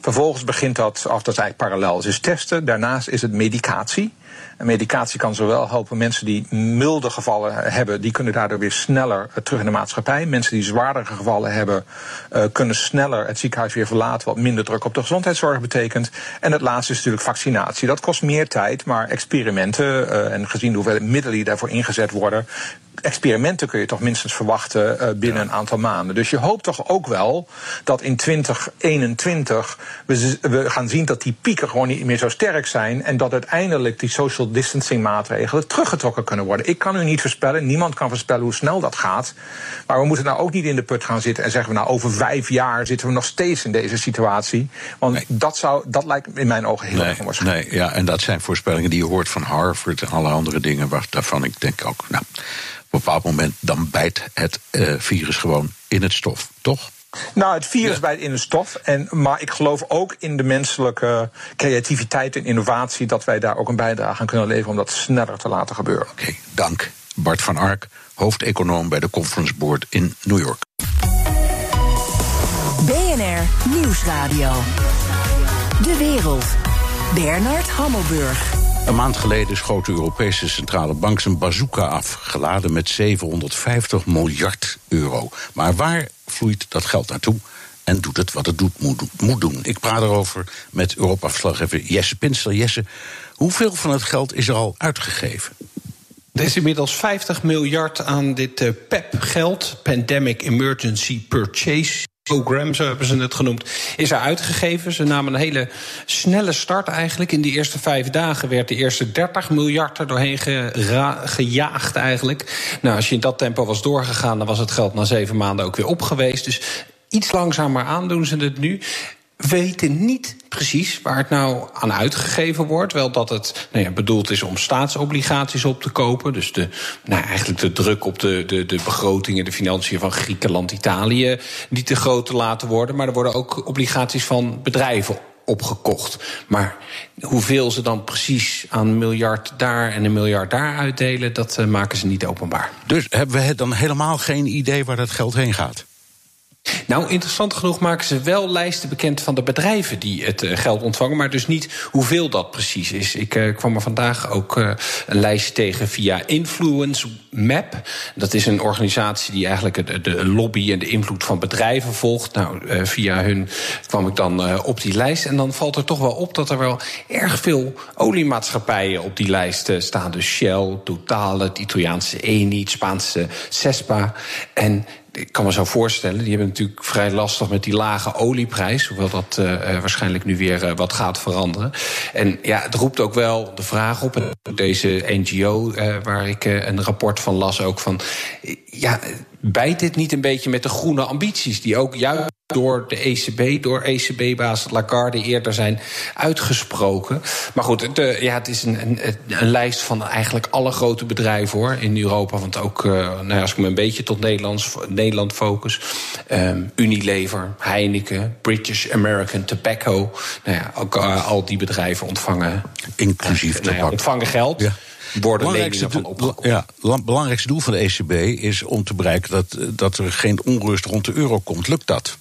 Vervolgens begint dat, of dat eigenlijk parallel, is testen. Daarnaast is het medicatie. Medicatie kan zowel helpen mensen die milde gevallen hebben, die kunnen daardoor weer sneller terug in de maatschappij. Mensen die zwaardere gevallen hebben, uh, kunnen sneller het ziekenhuis weer verlaten, wat minder druk op de gezondheidszorg betekent. En het laatste is natuurlijk vaccinatie. Dat kost meer tijd, maar experimenten, uh, en gezien de hoeveelheid middelen die daarvoor ingezet worden, experimenten kun je toch minstens verwachten uh, binnen een aantal maanden. Dus je hoopt toch ook wel dat in 2021 we, we gaan zien dat die pieken gewoon niet meer zo sterk zijn. En dat uiteindelijk die social distancing maatregelen teruggetrokken kunnen worden. Ik kan u niet voorspellen, niemand kan voorspellen hoe snel dat gaat. Maar we moeten nou ook niet in de put gaan zitten en zeggen we nou over vijf jaar zitten we nog steeds in deze situatie. Want dat, zou, dat lijkt in mijn ogen heel erg onwaarschijnlijk. Nee, ja, en dat zijn voorspellingen die je hoort van Harvard en alle andere dingen waarvan ik denk ook, nou, op een bepaald moment dan bijt het uh, virus gewoon in het stof, toch? Nou, het virus ja. bijt in de stof. En, maar ik geloof ook in de menselijke creativiteit en innovatie. dat wij daar ook een bijdrage aan kunnen leveren om dat sneller te laten gebeuren. Oké, okay, dank. Bart van Ark, hoofdeconoom bij de Conference Board in New York. BNR Nieuwsradio. De wereld. Bernard Hammelburg. Een maand geleden schoot de Europese Centrale Bank zijn bazooka af, geladen met 750 miljard euro. Maar waar vloeit dat geld naartoe? En doet het wat het doet, moet, doen. Ik praat erover met Europa-verslaggever Jesse Pinsler. Jesse, hoeveel van het geld is er al uitgegeven? Er is inmiddels 50 miljard aan dit uh, PEP-geld, Pandemic Emergency Purchase program, zo hebben ze het genoemd, is er uitgegeven. Ze namen een hele snelle start eigenlijk. In die eerste vijf dagen werd de eerste 30 miljard er doorheen gejaagd eigenlijk. Nou, als je in dat tempo was doorgegaan, dan was het geld na zeven maanden ook weer op geweest. Dus iets langzamer aan doen ze het nu weten niet precies waar het nou aan uitgegeven wordt. Wel dat het nou ja, bedoeld is om staatsobligaties op te kopen. Dus de, nou, eigenlijk de druk op de, de, de begrotingen, de financiën van Griekenland, Italië niet te groot te laten worden. Maar er worden ook obligaties van bedrijven opgekocht. Maar hoeveel ze dan precies aan een miljard daar en een miljard daar uitdelen, dat uh, maken ze niet openbaar. Dus hebben we dan helemaal geen idee waar dat geld heen gaat? Nou, interessant genoeg maken ze wel lijsten bekend van de bedrijven die het uh, geld ontvangen, maar dus niet hoeveel dat precies is. Ik uh, kwam er vandaag ook uh, een lijstje tegen via Influence Map. Dat is een organisatie die eigenlijk de, de lobby en de invloed van bedrijven volgt. Nou, via hun kwam ik dan op die lijst. En dan valt er toch wel op dat er wel erg veel oliemaatschappijen op die lijst staan. Dus Shell, Total, het Italiaanse Eni, het Spaanse Cespa. En ik kan me zo voorstellen, die hebben natuurlijk vrij lastig met die lage olieprijs. Hoewel dat uh, waarschijnlijk nu weer uh, wat gaat veranderen. En ja, het roept ook wel de vraag op. Deze NGO, waar ik een rapport van las, ook van. Ja, bijt dit niet een beetje met de groene ambities die ook juist door de ECB, door ECB-baas Lagarde eerder zijn uitgesproken. Maar goed, de, ja, het is een, een, een, lijst van eigenlijk alle grote bedrijven hoor, in Europa. Want ook, uh, nou ja, als ik me een beetje tot Nederlands, Nederland focus... Um, Unilever, Heineken, British American Tobacco... nou ja, ook uh, al die bedrijven ontvangen... Inclusief nou ja, ontvangen geld... Ja worden leningen van opgekocht. Ja, het belangrijkste doel van de ECB is om te bereiken dat, dat er geen onrust rond de euro komt. Lukt dat?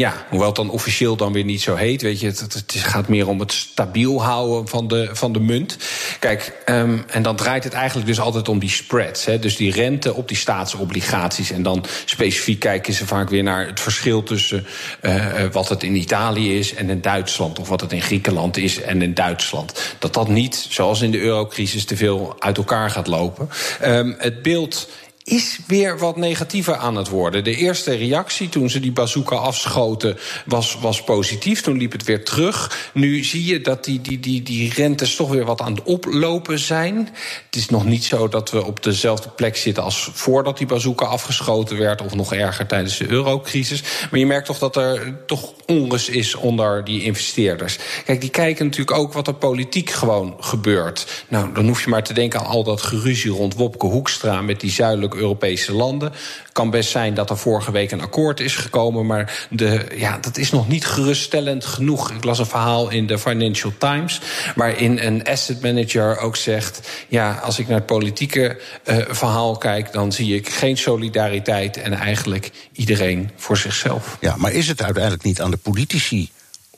Ja, hoewel het dan officieel dan weer niet zo heet. Weet je, het, het gaat meer om het stabiel houden van de, van de munt. Kijk, um, en dan draait het eigenlijk dus altijd om die spreads. Hè, dus die rente op die staatsobligaties. En dan specifiek kijken ze vaak weer naar het verschil tussen uh, wat het in Italië is en in Duitsland. Of wat het in Griekenland is en in Duitsland. Dat dat niet, zoals in de eurocrisis, te veel uit elkaar gaat lopen. Um, het beeld is weer wat negatiever aan het worden. De eerste reactie toen ze die bazooka afschoten was, was positief. Toen liep het weer terug. Nu zie je dat die, die, die, die rentes toch weer wat aan het oplopen zijn. Het is nog niet zo dat we op dezelfde plek zitten als voordat die bazooka afgeschoten werd, of nog erger tijdens de eurocrisis. Maar je merkt toch dat er toch onrust is onder die investeerders. Kijk, die kijken natuurlijk ook wat er politiek gewoon gebeurt. Nou, dan hoef je maar te denken aan al dat geruzie rond Wopke Hoekstra met die zuidelijke Europese landen. Kan best zijn dat er vorige week een akkoord is gekomen, maar de, ja, dat is nog niet geruststellend genoeg. Ik las een verhaal in de Financial Times, waarin een asset manager ook zegt: ja, als ik naar het politieke uh, verhaal kijk, dan zie ik geen solidariteit en eigenlijk iedereen voor zichzelf. Ja, maar is het uiteindelijk niet aan de politici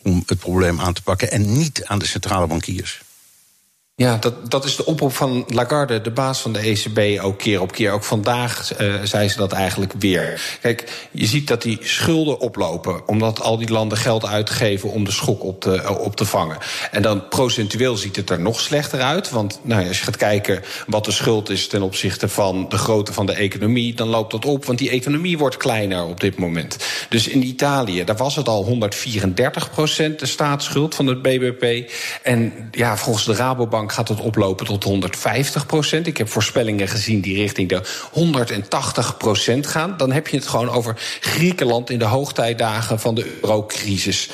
om het probleem aan te pakken en niet aan de centrale bankiers? Ja, dat, dat is de oproep van Lagarde, de baas van de ECB, ook keer op keer. Ook vandaag uh, zei ze dat eigenlijk weer. Kijk, je ziet dat die schulden oplopen, omdat al die landen geld uitgeven om de schok op te, uh, op te vangen. En dan procentueel ziet het er nog slechter uit. Want nou, als je gaat kijken wat de schuld is ten opzichte van de grootte van de economie, dan loopt dat op, want die economie wordt kleiner op dit moment. Dus in Italië, daar was het al 134 procent de staatsschuld van het BBP. En ja, volgens de Rabobank Gaat het oplopen tot 150 procent. Ik heb voorspellingen gezien die richting de 180 procent gaan. Dan heb je het gewoon over Griekenland in de hoogtijdagen van de eurocrisis.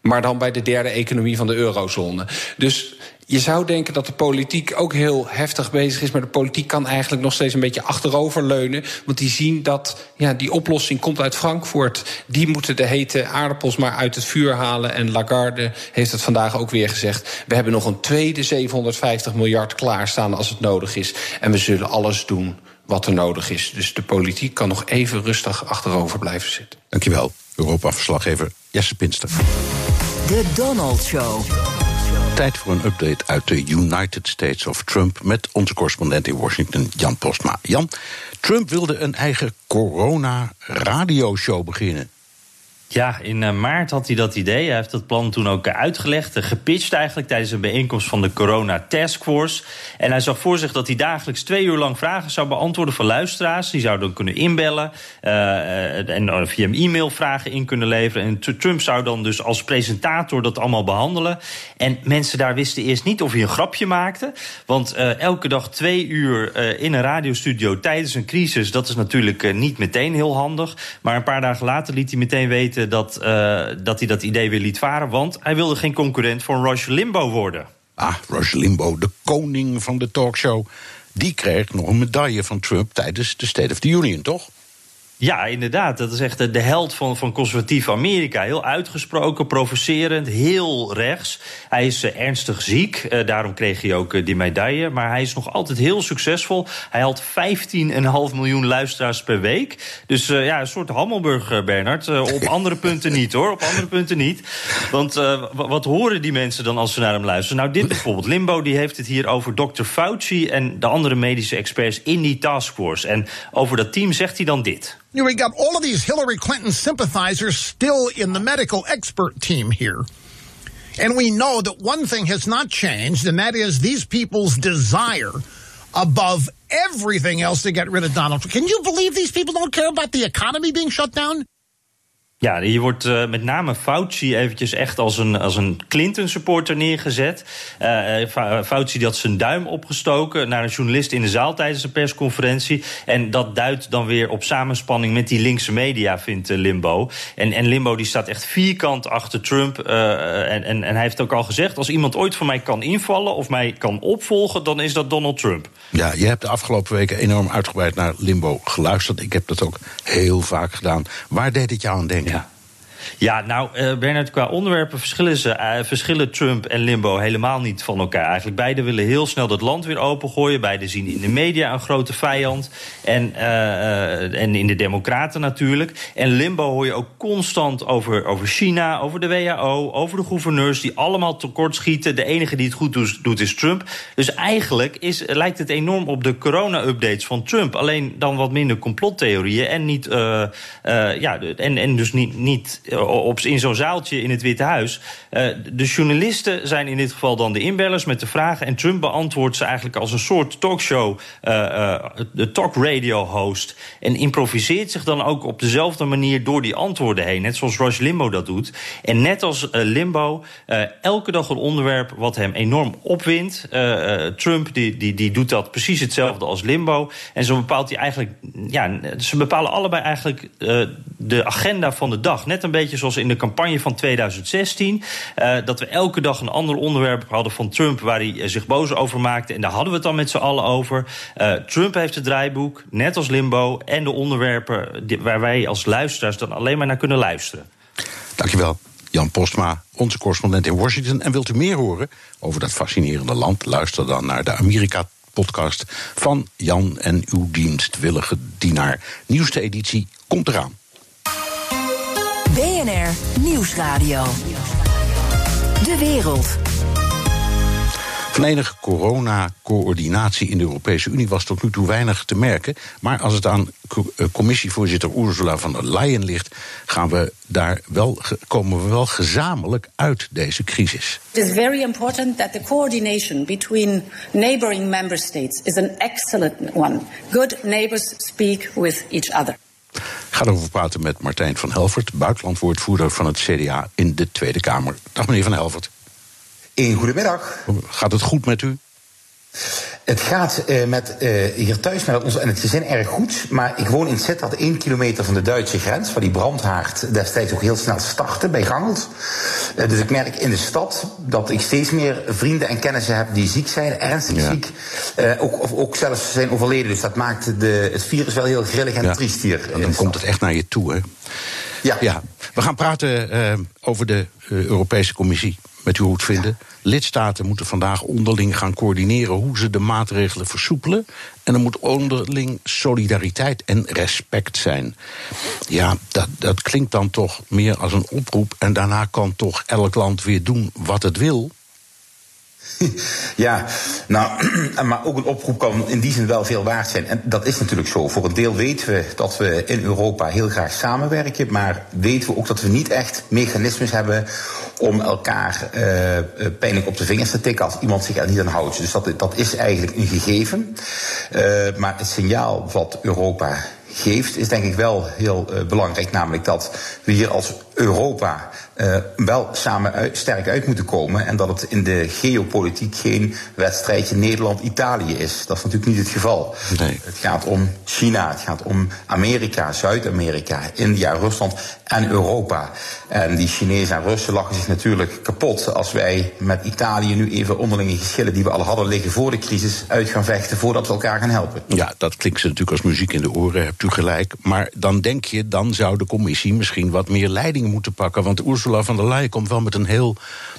Maar dan bij de derde economie van de eurozone. Dus je zou denken dat de politiek ook heel heftig bezig is. Maar de politiek kan eigenlijk nog steeds een beetje achteroverleunen. Want die zien dat ja, die oplossing komt uit Frankfurt. Die moeten de hete aardappels maar uit het vuur halen. En Lagarde heeft het vandaag ook weer gezegd. We hebben nog een tweede 750 miljard klaarstaan als het nodig is. En we zullen alles doen wat er nodig is. Dus de politiek kan nog even rustig achterover blijven zitten. Dankjewel, Europa-verslaggever Jesse Pinster. De Donald Show. Tijd voor een update uit de United States of Trump met onze correspondent in Washington, Jan Postma. Jan, Trump wilde een eigen corona-radioshow beginnen. Ja, in eh, maart had hij dat idee. Hij heeft dat plan toen ook uitgelegd, eh, gepitcht eigenlijk tijdens een bijeenkomst van de Corona Task Force. En hij zag voor zich dat hij dagelijks twee uur lang vragen zou beantwoorden van luisteraars. Die zouden kunnen inbellen uh, en via een e-mail vragen in kunnen leveren. En Trump zou dan dus als presentator dat allemaal behandelen. En mensen daar wisten eerst niet of hij een grapje maakte. Want elke dag twee uur in een radiostudio tijdens een crisis, dat is natuurlijk niet meteen heel handig. Maar een paar dagen later liet hij meteen weten dat, uh, dat hij dat idee weer liet varen. Want hij wilde geen concurrent voor Rush Limbo worden. Ah, Rush Limbo, de koning van de talkshow. Die kreeg nog een medaille van Trump tijdens de State of the Union, toch? Ja, inderdaad. Dat is echt de held van, van conservatief Amerika. Heel uitgesproken, provocerend, heel rechts. Hij is uh, ernstig ziek, uh, daarom kreeg hij ook uh, die medaille. Maar hij is nog altijd heel succesvol. Hij had 15,5 miljoen luisteraars per week. Dus ja, een soort Hammelburg, Bernard. op [LAUGHS] andere punten niet, hoor. Op andere punten niet. Want wat horen die mensen dan als ze naar hem luisteren? Nou, dit bijvoorbeeld. Limbo die heeft het hier over Dr. Fauci... en de andere medische experts in die taskforce. En over dat team zegt hij dan dit. You know, we got all of these Hillary Clinton sympathizers still in the medical expert team here. And we know that one thing has not changed, and that is these people's desire above everything else to get rid of Donald Trump. Can you believe these people don't care about the economy being shut down? Ja, hier wordt uh, met name Fauci eventjes echt als een, als een Clinton-supporter neergezet. Uh, Fauci had zijn duim opgestoken naar een journalist in de zaal tijdens een persconferentie. En dat duidt dan weer op samenspanning met die linkse media, vindt Limbo. En, en Limbo die staat echt vierkant achter Trump. en, en, en hij heeft ook al gezegd, als iemand ooit van mij kan invallen of mij kan opvolgen, dan is dat Donald Trump. Ja, je hebt de afgelopen weken enorm uitgebreid naar Limbo geluisterd. Ik heb dat ook heel vaak gedaan. Waar deed het jou aan denken? Ja. Nou, uh, Bernard, qua onderwerpen verschillen, ze, uh, verschillen Trump en Limbo helemaal niet van elkaar. Eigenlijk beide willen heel snel dat land weer opengooien. Beide zien in de media een grote vijand. En, uh, en in de Democraten natuurlijk. En Limbo hoor je ook constant over, over China, over de WHO, over de gouverneurs die allemaal tekortschieten. De enige die het goed doet, doet is Trump. Dus eigenlijk is, lijkt het enorm op de corona-updates van Trump. Alleen dan wat minder complottheorieën en niet. ja, en, en dus niet. niet op, in zo'n zaaltje in het Witte Huis. Uh, de journalisten zijn in dit geval dan de inbellers met de vragen. En Trump beantwoordt ze eigenlijk als een soort talkshow, uh, de talk radio host. En improviseert zich dan ook op dezelfde manier door die antwoorden heen. Net zoals Rush Limbo dat doet. En net als Limbo, elke dag een onderwerp wat hem enorm opwindt. Trump die, die, die doet dat precies hetzelfde als Limbo. En zo bepaalt hij eigenlijk, ja, ze bepalen allebei eigenlijk de agenda van de dag. Net een beetje zoals in de campagne van 2016. Uh, dat we elke dag een ander onderwerp hadden van Trump waar hij zich boos over maakte. En daar hadden we het dan met z'n allen over. Uh, Trump heeft het draaiboek, net als Limbo. En de onderwerpen waar wij als luisteraars dan alleen maar naar kunnen luisteren. Dankjewel. Jan Postma, onze correspondent in Washington. En wilt u meer horen over dat fascinerende land? Luister dan naar de Amerika-podcast van Jan en uw dienstwillige dienaar. Nieuwste editie komt eraan. BNR Nieuwsradio. De wereld. Van enige corona-coördinatie in de Europese Unie was tot nu toe weinig te merken. Maar als het aan commissievoorzitter Ursula von der Leyen ligt, gaan we daar wel, komen we wel gezamenlijk uit deze crisis. It is very important that the coordination between neighboring member states is an excellent one. Good neighbors speak with each other. Ik ga erover praten met Martijn van Helvert, buitenlandwoordvoerder van het CDA in de Tweede Kamer. Dag meneer van Helvert. Een goedemiddag. Gaat het goed met u? Het gaat uh, met, uh, hier thuis met ons en het gezin erg goed. Maar ik woon in Sittard, één kilometer van de Duitse grens. Waar die brandhaard destijds ook heel snel startte bij Gangelt. Uh, dus ik merk in de stad dat ik steeds meer vrienden en kennissen heb die ziek zijn, ernstig ja. ziek. ook, of, ook zelfs zijn overleden. Dus dat maakt de, het virus wel heel grillig en ja. triest hier. En dan komt het echt naar je toe, hè? Ja. ja. We gaan praten over de Europese Commissie met u het vinden. Lidstaten moeten vandaag onderling gaan coördineren hoe ze de maatregelen versoepelen. En er moet onderling solidariteit en respect zijn. Ja, dat, dat klinkt dan toch meer als een oproep. En daarna kan toch elk land weer doen wat het wil. [LAUGHS] Ja, nou, [CLEARS THROAT] maar ook een oproep kan in die zin wel veel waard zijn. En dat is natuurlijk zo. Voor een deel weten we dat we in Europa heel graag samenwerken. Maar weten we ook dat we niet echt mechanismes hebben om elkaar uh, pijnlijk op de vingers te tikken als iemand zich er niet aan houdt. Dus dat, dat is eigenlijk een gegeven. Uh, maar het signaal wat Europa geeft, is denk ik wel heel belangrijk. Namelijk dat we hier als Europa uh, wel samen uit, sterk uit moeten komen. En dat het in de geopolitiek geen wedstrijdje Nederland-Italië is. Dat is natuurlijk niet het geval. Nee. Het gaat om China, het gaat om Amerika, Zuid-Amerika, India, Rusland en Europa. En die Chinezen en Russen lachen zich natuurlijk kapot als wij met Italië nu even onderlinge geschillen die we al hadden liggen voor de crisis uit gaan vechten voordat we elkaar gaan helpen. Ja, dat klinkt ze natuurlijk als muziek in de oren, hebt u gelijk. Maar dan denk je, dan zou de commissie misschien wat meer leiding moeten pakken. Want Ursula van der Leyen komt wel met een heel,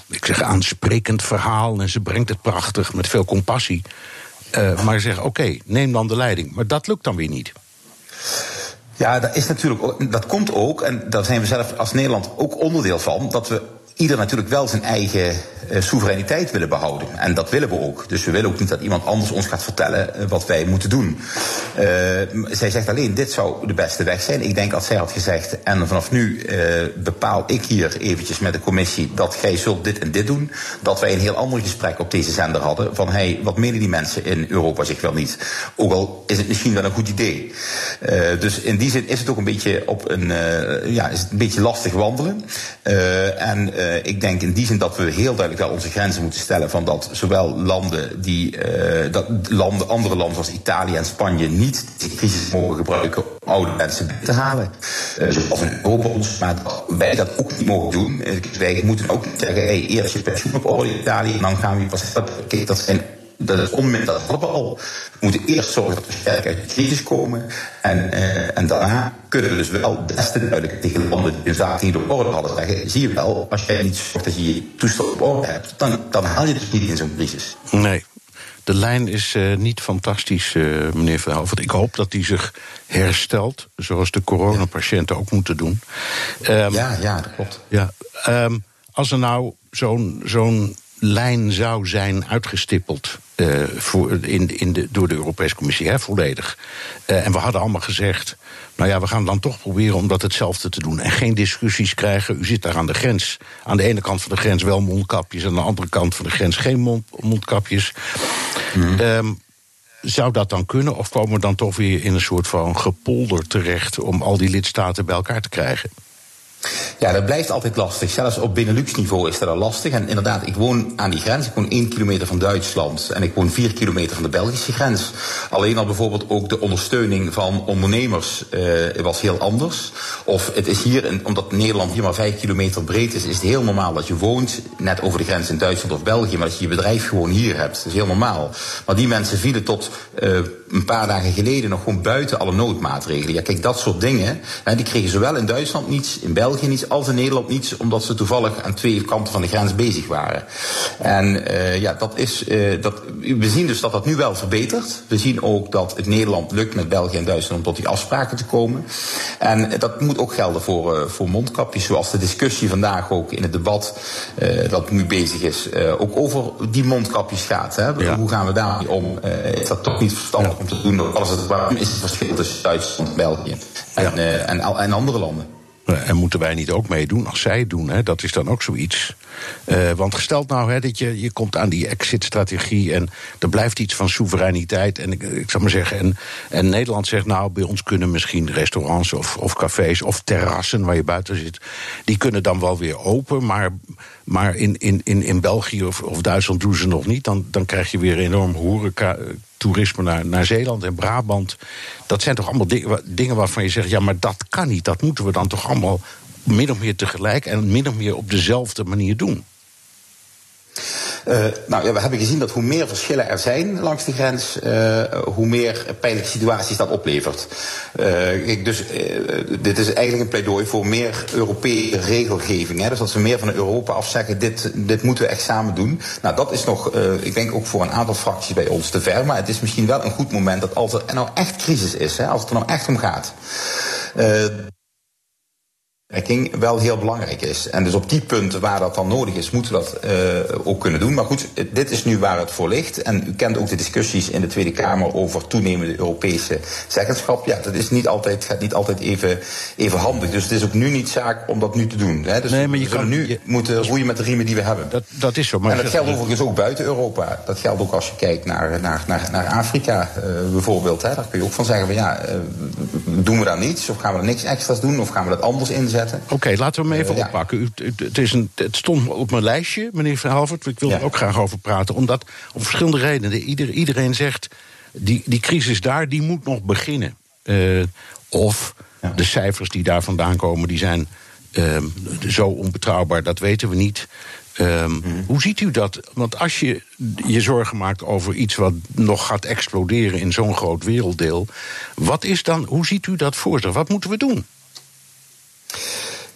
ik zeg, aansprekend verhaal. En ze brengt het prachtig met veel compassie. Uh, maar ze zeggen, oké, neem dan de leiding. Maar dat lukt dan weer niet. Ja, dat is natuurlijk, dat komt ook, en daar zijn we zelf als Nederland ook onderdeel van, dat we ieder natuurlijk wel zijn eigen uh, soevereiniteit willen behouden. En dat willen we ook. Dus we willen ook niet dat iemand anders ons gaat vertellen uh, wat wij moeten doen. Uh, zij zegt alleen, dit zou de beste weg zijn. Ik denk als zij had gezegd, en vanaf nu bepaal ik hier eventjes met de commissie dat gij zult dit en dit doen. Dat wij een heel ander gesprek op deze zender hadden. Van, hey, wat menen die mensen in Europa zich wel niet? Ook al is het misschien wel een goed idee. dus in die zin is het ook een beetje op een, ja, is het een beetje lastig wandelen. en ik denk in die zin dat we heel duidelijk wel onze grenzen moeten stellen van dat zowel landen die uh, dat landen, andere landen zoals Italië en Spanje niet die crisis mogen gebruiken om oude mensen te halen. Uh, zoals Europa ons, maar wij dat ook niet mogen doen. Wij moeten ook zeggen, hey, eerst je pensioen op orde Italië en dan gaan we pas. Kijk, dat zijn dat is onmiddellijk dat hadden we al. We moeten eerst zorgen dat we sterk uit de crisis komen. En, uh, en daarna kunnen we dus wel des te duidelijk tegen landen die hun zaken niet op orde hadden zeggen. Zie je wel, als jij niet zorgt dat je je toestel op orde hebt, dan, dan haal je dus niet in zo'n crisis. Nee. De lijn is uh, niet fantastisch, uh, meneer Verhoeven. Ik hoop dat die zich herstelt, zoals de coronapatiënten ook moeten doen. Um, ja, ja, dat klopt. Ja, um, als er nou zo'n zo'n lijn zou zijn uitgestippeld uh, voor, in, in de, door de Europese Commissie, hè, volledig. Uh, en we hadden allemaal gezegd, nou ja, we gaan dan toch proberen om dat hetzelfde te doen. En geen discussies krijgen. U zit daar aan de grens. Aan de ene kant van de grens wel mondkapjes, aan de andere kant van de grens geen mond, mondkapjes. Mm. Um, zou dat dan kunnen? Of komen we dan toch weer in een soort van gepolder terecht om al die lidstaten bij elkaar te krijgen? Ja, dat blijft altijd lastig. Zelfs op Benelux-niveau is dat al lastig. En inderdaad, ik woon aan die grens. Ik woon één kilometer van Duitsland. En ik woon vier kilometer van de Belgische grens. Alleen al bijvoorbeeld ook de ondersteuning van ondernemers uh, was heel anders. Of het is hier, omdat Nederland hier maar vijf kilometer breed is, is het heel normaal dat je woont net over de grens in Duitsland of België. Maar dat je je bedrijf gewoon hier hebt. Dat is heel normaal. Maar die mensen vielen tot uh, een paar dagen geleden nog gewoon buiten alle noodmaatregelen. Ja, kijk, dat soort dingen, hè, die kregen zowel in Duitsland niets, in België niets, als in Nederland niets, omdat ze toevallig aan twee kanten van de grens bezig waren. En uh, ja, dat is, uh, dat, we zien dus dat dat nu wel verbetert. We zien ook dat het Nederland lukt met België en Duitsland om tot die afspraken te komen. En dat moet ook gelden voor, uh, voor mondkapjes, zoals de discussie vandaag ook in het debat dat nu bezig is, ook over die mondkapjes gaat. Hè? Ja. Hoe gaan we daarmee om? is dat toch niet verstandig? Om te doen. Als het, waarom is het verschil tussen Duitsland en België en, ja. uh, en, en andere landen? En moeten wij niet ook meedoen als zij het doen? Hè? Dat is dan ook zoiets. Uh, want gesteld nou hè, dat je, je komt aan die exit-strategie en er blijft iets van soevereiniteit. En ik, maar zeggen, en, en Nederland zegt nou, bij ons kunnen misschien restaurants of, of cafés of terrassen waar je buiten zit, die kunnen dan wel weer open. Maar, maar in, in, in, in België of, of Duitsland doen ze nog niet. Dan, dan krijg je weer enorm horeca toerisme naar, naar Zeeland en Brabant. Dat zijn toch allemaal dingen waarvan je zegt: ja, maar dat kan niet. Dat moeten we dan toch allemaal min of meer tegelijk en min of meer op dezelfde manier doen. Uh, nou ja, we hebben gezien dat hoe meer verschillen er zijn langs de grens, uh, hoe meer pijnlijke situaties dat oplevert. Uh, dus dit is eigenlijk een pleidooi voor meer Europese regelgeving. Hè? Dus dat we meer van Europa af zeggen, dit, dit moeten we echt samen doen. Nou, dat is nog, ik denk ook voor een aantal fracties bij ons te ver. Maar het is misschien wel een goed moment dat als er nou echt crisis is, hè, als het er nou echt om gaat wel heel belangrijk is. En dus op die punten waar dat dan nodig is, moeten we dat uh, ook kunnen doen. Maar goed, dit is nu waar het voor ligt. En u kent ook de discussies in de Tweede Kamer over toenemende Europese zeggenschap. Ja, dat is niet altijd, gaat niet altijd even, even handig. Dus het is ook nu niet zaak om dat nu te doen. Hè. Dus nee, maar je we kan nu je, moeten roeien met de riemen die we hebben. Dat, dat is zo. Maar en dat geldt overigens ook buiten Europa. Dat geldt ook als je kijkt naar, naar, naar, naar Afrika uh, bijvoorbeeld. Hè. Daar kun je ook van zeggen van ja, uh, doen we daar niets? Of gaan we er niks extra's doen? Of gaan we dat anders inzetten? Oké, laten we hem even uh, oppakken. U, het, is een, het stond op mijn lijstje, meneer Van Halvert. Ik wil ja. er ook graag over praten. Omdat, om verschillende redenen. Ieder, iedereen zegt, die, die crisis daar, die moet nog beginnen. Uh, of ja. de cijfers die daar vandaan komen, die zijn uh, zo onbetrouwbaar, dat weten we niet. Um, mm. Hoe ziet u dat? Want als je je zorgen maakt over iets wat nog gaat exploderen in zo'n groot werelddeel, wat is dan, hoe ziet u dat voor zich? Wat moeten we doen?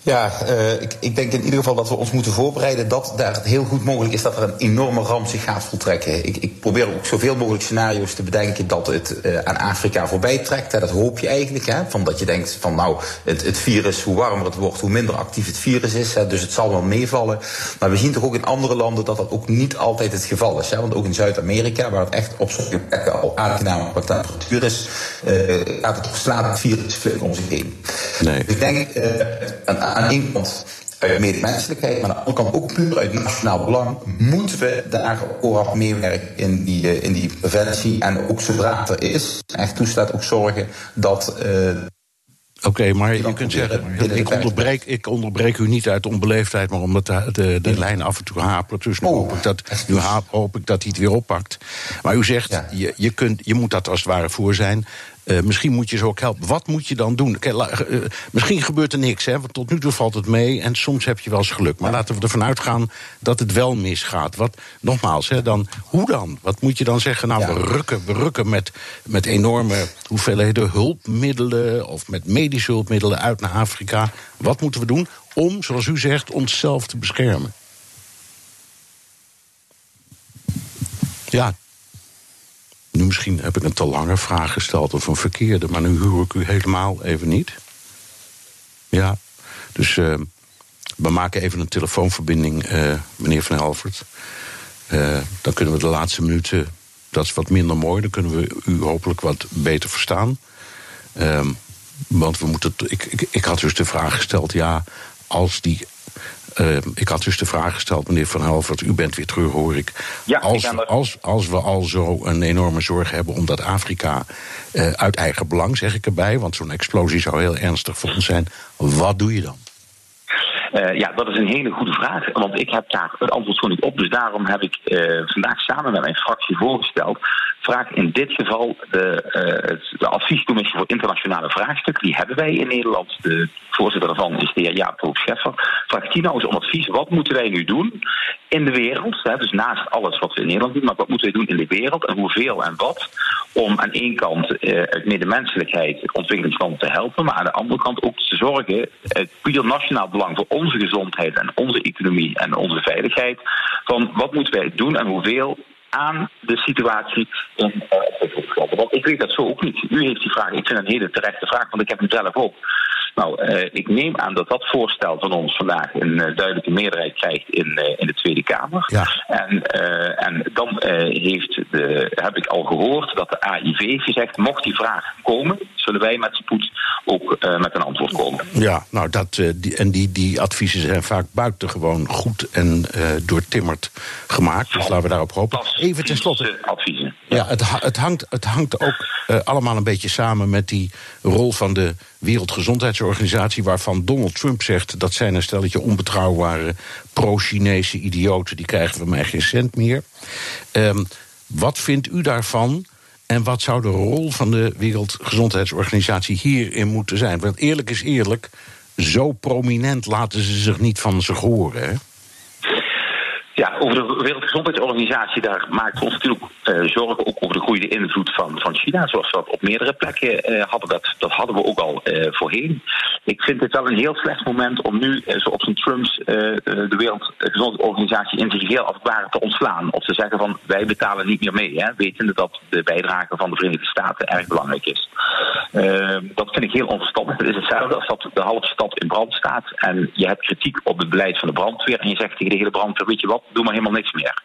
Ja, uh, ik, ik, denk in ieder geval dat we ons moeten voorbereiden dat daar het heel goed mogelijk is dat er een enorme ramp zich gaat voltrekken. Ik, ik probeer ook zoveel mogelijk scenario's te bedenken dat het uh, aan Afrika voorbij trekt. Hè. Dat hoop je eigenlijk. Hè. Van dat je denkt van nou, het, het, virus, hoe warmer het wordt, hoe minder actief het virus is. Hè. Dus het zal wel meevallen. Maar we zien toch ook in andere landen dat dat ook niet altijd het geval is. Hè. Want ook in Zuid-Amerika, waar het echt op sommige plekken al aangename temperatuur is, uh, gaat het slaat het virus flink om zich heen. Nee. Dus ik denk aan één kant uit medemenselijkheid, maar aan de andere kant ook puur uit nationaal belang, moeten we daar ook meewerken in die, in die preventie. En ook zodra het er is, echt toestaat, ook zorgen dat. Uh, Oké, okay, maar je kunt zeggen, ik onderbreek, ik onderbreek u niet uit onbeleefdheid, maar omdat de, de, de lijn af en toe hapert. Dus nu, oh, hoop, ik dat, nu hoop ik dat hij het weer oppakt. Maar u zegt, ja. je, je, kunt, je moet dat als het ware voor zijn. Uh, misschien moet je ze ook helpen. Wat moet je dan doen? Kijk, uh, misschien gebeurt er niks, hè, want tot nu toe valt het mee en soms heb je wel eens geluk. Maar laten we ervan uitgaan dat het wel misgaat. Wat, nogmaals, hè, dan, hoe dan? Wat moet je dan zeggen? Nou, ja. we rukken, we rukken met, met enorme hoeveelheden hulpmiddelen of met medische hulpmiddelen uit naar Afrika. Wat moeten we doen om, zoals u zegt, onszelf te beschermen? Ja, misschien heb ik een te lange vraag gesteld of een verkeerde, maar nu hoor ik u helemaal even niet. Ja, dus uh, we maken even een telefoonverbinding, uh, meneer Van Helvert. Uh, dan kunnen we de laatste minuten, dat is wat minder mooi, dan kunnen we u hopelijk wat beter verstaan. Ehm, want we moeten. Ik, ik, ik had dus de vraag gesteld: ja, als die uh, ik had dus de vraag gesteld, meneer Van Helvert, u bent weer terug, hoor ik. Ja, als, ik we, als, als we al zo een enorme zorg hebben omdat Afrika uh, uit eigen belang, zeg ik erbij, want zo'n explosie zou heel ernstig voor ons zijn, wat doe je dan? Uh, ja, dat is een hele goede vraag. Want ik heb daar het antwoord gewoon niet op. Dus daarom heb ik uh, vandaag samen met mijn fractie voorgesteld. Vraag in dit geval de, uh, de adviescommissie voor internationale vraagstukken. Die hebben wij in Nederland. De voorzitter daarvan is de heer Jaap Hoop Scheffer. Vraag die nou eens om advies. Wat moeten wij nu doen in de wereld? Hè? Dus naast alles wat we in Nederland doen. Maar wat moeten wij doen in de wereld? En hoeveel en wat? Om aan één kant uit medemenselijkheid ontwikkelingslanden te helpen. Maar aan de andere kant ook te zorgen. Het puur nationaal belang voor onze gezondheid en onze economie en onze veiligheid. Van wat moeten wij doen en hoeveel aan de situatie in uh, Want ik weet dat zo ook niet. U heeft die vraag, ik vind een hele terechte vraag, want ik heb hem zelf ook. Nou, uh, ik neem aan dat dat voorstel van ons vandaag een uh, duidelijke meerderheid krijgt in, uh, in de Tweede Kamer. Ja. En, en dan heeft de, heb ik al gehoord dat de AIV gezegd, mocht die vraag komen, zullen wij met spoed ook met een antwoord komen. Ja, nou dat, die, en die, die adviezen zijn vaak buitengewoon goed en doortimmerd gemaakt. Dus laten we daarop hopen. Even tenslotte. adviezen. Ja, het, het, hangt, het hangt ook allemaal een beetje samen met die rol van de Wereldgezondheidsorganisatie, waarvan Donald Trump zegt dat zijn een stelletje onbetrouwbare pro-Chinese idioten, die krijgen van mij geen cent meer. Um, wat vindt u daarvan? En wat zou de rol van de Wereldgezondheidsorganisatie hierin moeten zijn? Want eerlijk is eerlijk, zo prominent laten ze zich niet van zich horen. Hè? Ja, over de Wereldgezondheidsorganisatie, daar maakt ons natuurlijk uh, zorgen ook over de groeiende invloed van, van China, zoals we dat op meerdere plekken uh, hadden. Dat, dat hadden we ook al uh, voorheen. Ik vind het wel een heel slecht moment om nu, zo op zijn Trumps, de Wereldgezondheidsorganisatie in zich geheel als het ware te ontslaan. Of te zeggen van wij betalen niet meer mee, hè, wetende dat de bijdrage van de Verenigde Staten erg belangrijk is. dat vind ik heel onverstandig. Het is hetzelfde als dat de halve stad in brand staat en je hebt kritiek op het beleid van de brandweer en je zegt tegen de hele brandweer, weet je wat, doe maar helemaal niks meer.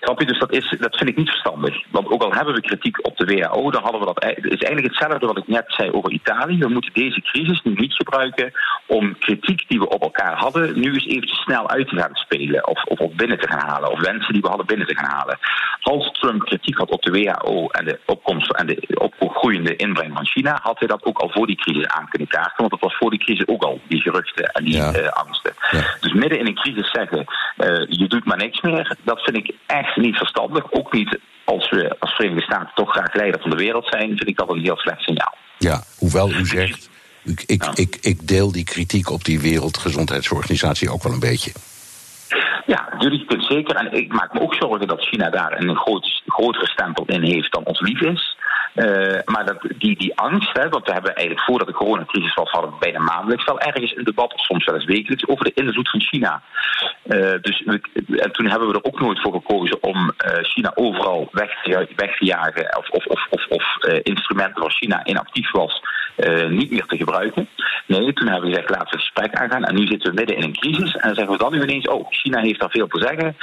Snap je? Dus dat, is, dat vind ik niet verstandig. Want ook al hebben we kritiek op de WHO, dan hadden we dat. Het is eigenlijk hetzelfde wat ik net zei over Italië. We moeten deze crisis nu niet gebruiken om kritiek die we op elkaar hadden, nu eens eventjes snel uit te gaan spelen. Of, of, binnen te gaan halen. Of wensen die we hadden binnen te gaan halen. Als Trump kritiek had op de WHO en de opkomst en de opgroeiende inbreng van China, had hij dat ook al voor die crisis aan kunnen kaarten. Want dat was voor die crisis ook al, die geruchten en die eh, angsten. Dus midden in een crisis zeggen, uh, je doet maar niks meer, dat vind ik echt niet verstandig. Ook niet als we als Verenigde Staten toch graag leider van de wereld zijn, vind ik dat een heel slecht signaal. Ja, hoewel u zegt, ik, ik, ik, ik deel die kritiek op die Wereldgezondheidsorganisatie ook wel een beetje. Ja, kunt zeker. En ik maak me ook zorgen dat China daar een groot, grotere stempel in heeft dan ons lief is. Uh, maar dat, die, die angst, hè, want we hebben eigenlijk voordat de coronacrisis was, hadden we bijna maandelijks wel ergens een debat, of soms wel eens wekelijks, over de invloed van China. Uh, dus we, en toen hebben we er ook nooit voor gekozen om uh, China overal weg te, weg te jagen, of, of, of, of, of instrumenten waar China inactief was, niet meer te gebruiken. Nee, toen hebben we gezegd, laten we het gesprek aangaan. En nu zitten we midden in een crisis en dan zeggen we dan nu ineens, oh, China heeft daar veel te zeggen,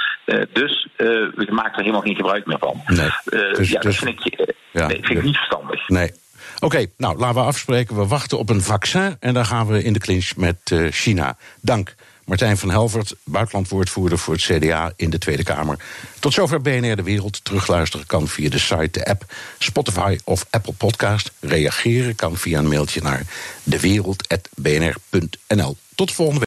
dus we maken er helemaal geen gebruik meer van. Nee, dus, ja, dus, dat vind ik, ja, nee, vind ik niet verstandig. Nee. Oké, nou laten we afspreken. We wachten op een vaccin en dan gaan we in de clinch met uh, China. Dank. Martijn van Helvert, buitenlandwoordvoerder voor het CDA in de Tweede Kamer. Tot zover BNR De Wereld. Terugluisteren kan via de site, de app, Spotify of Apple Podcast. Reageren kan via een mailtje naar dewereld.bnr.nl. Tot volgende week.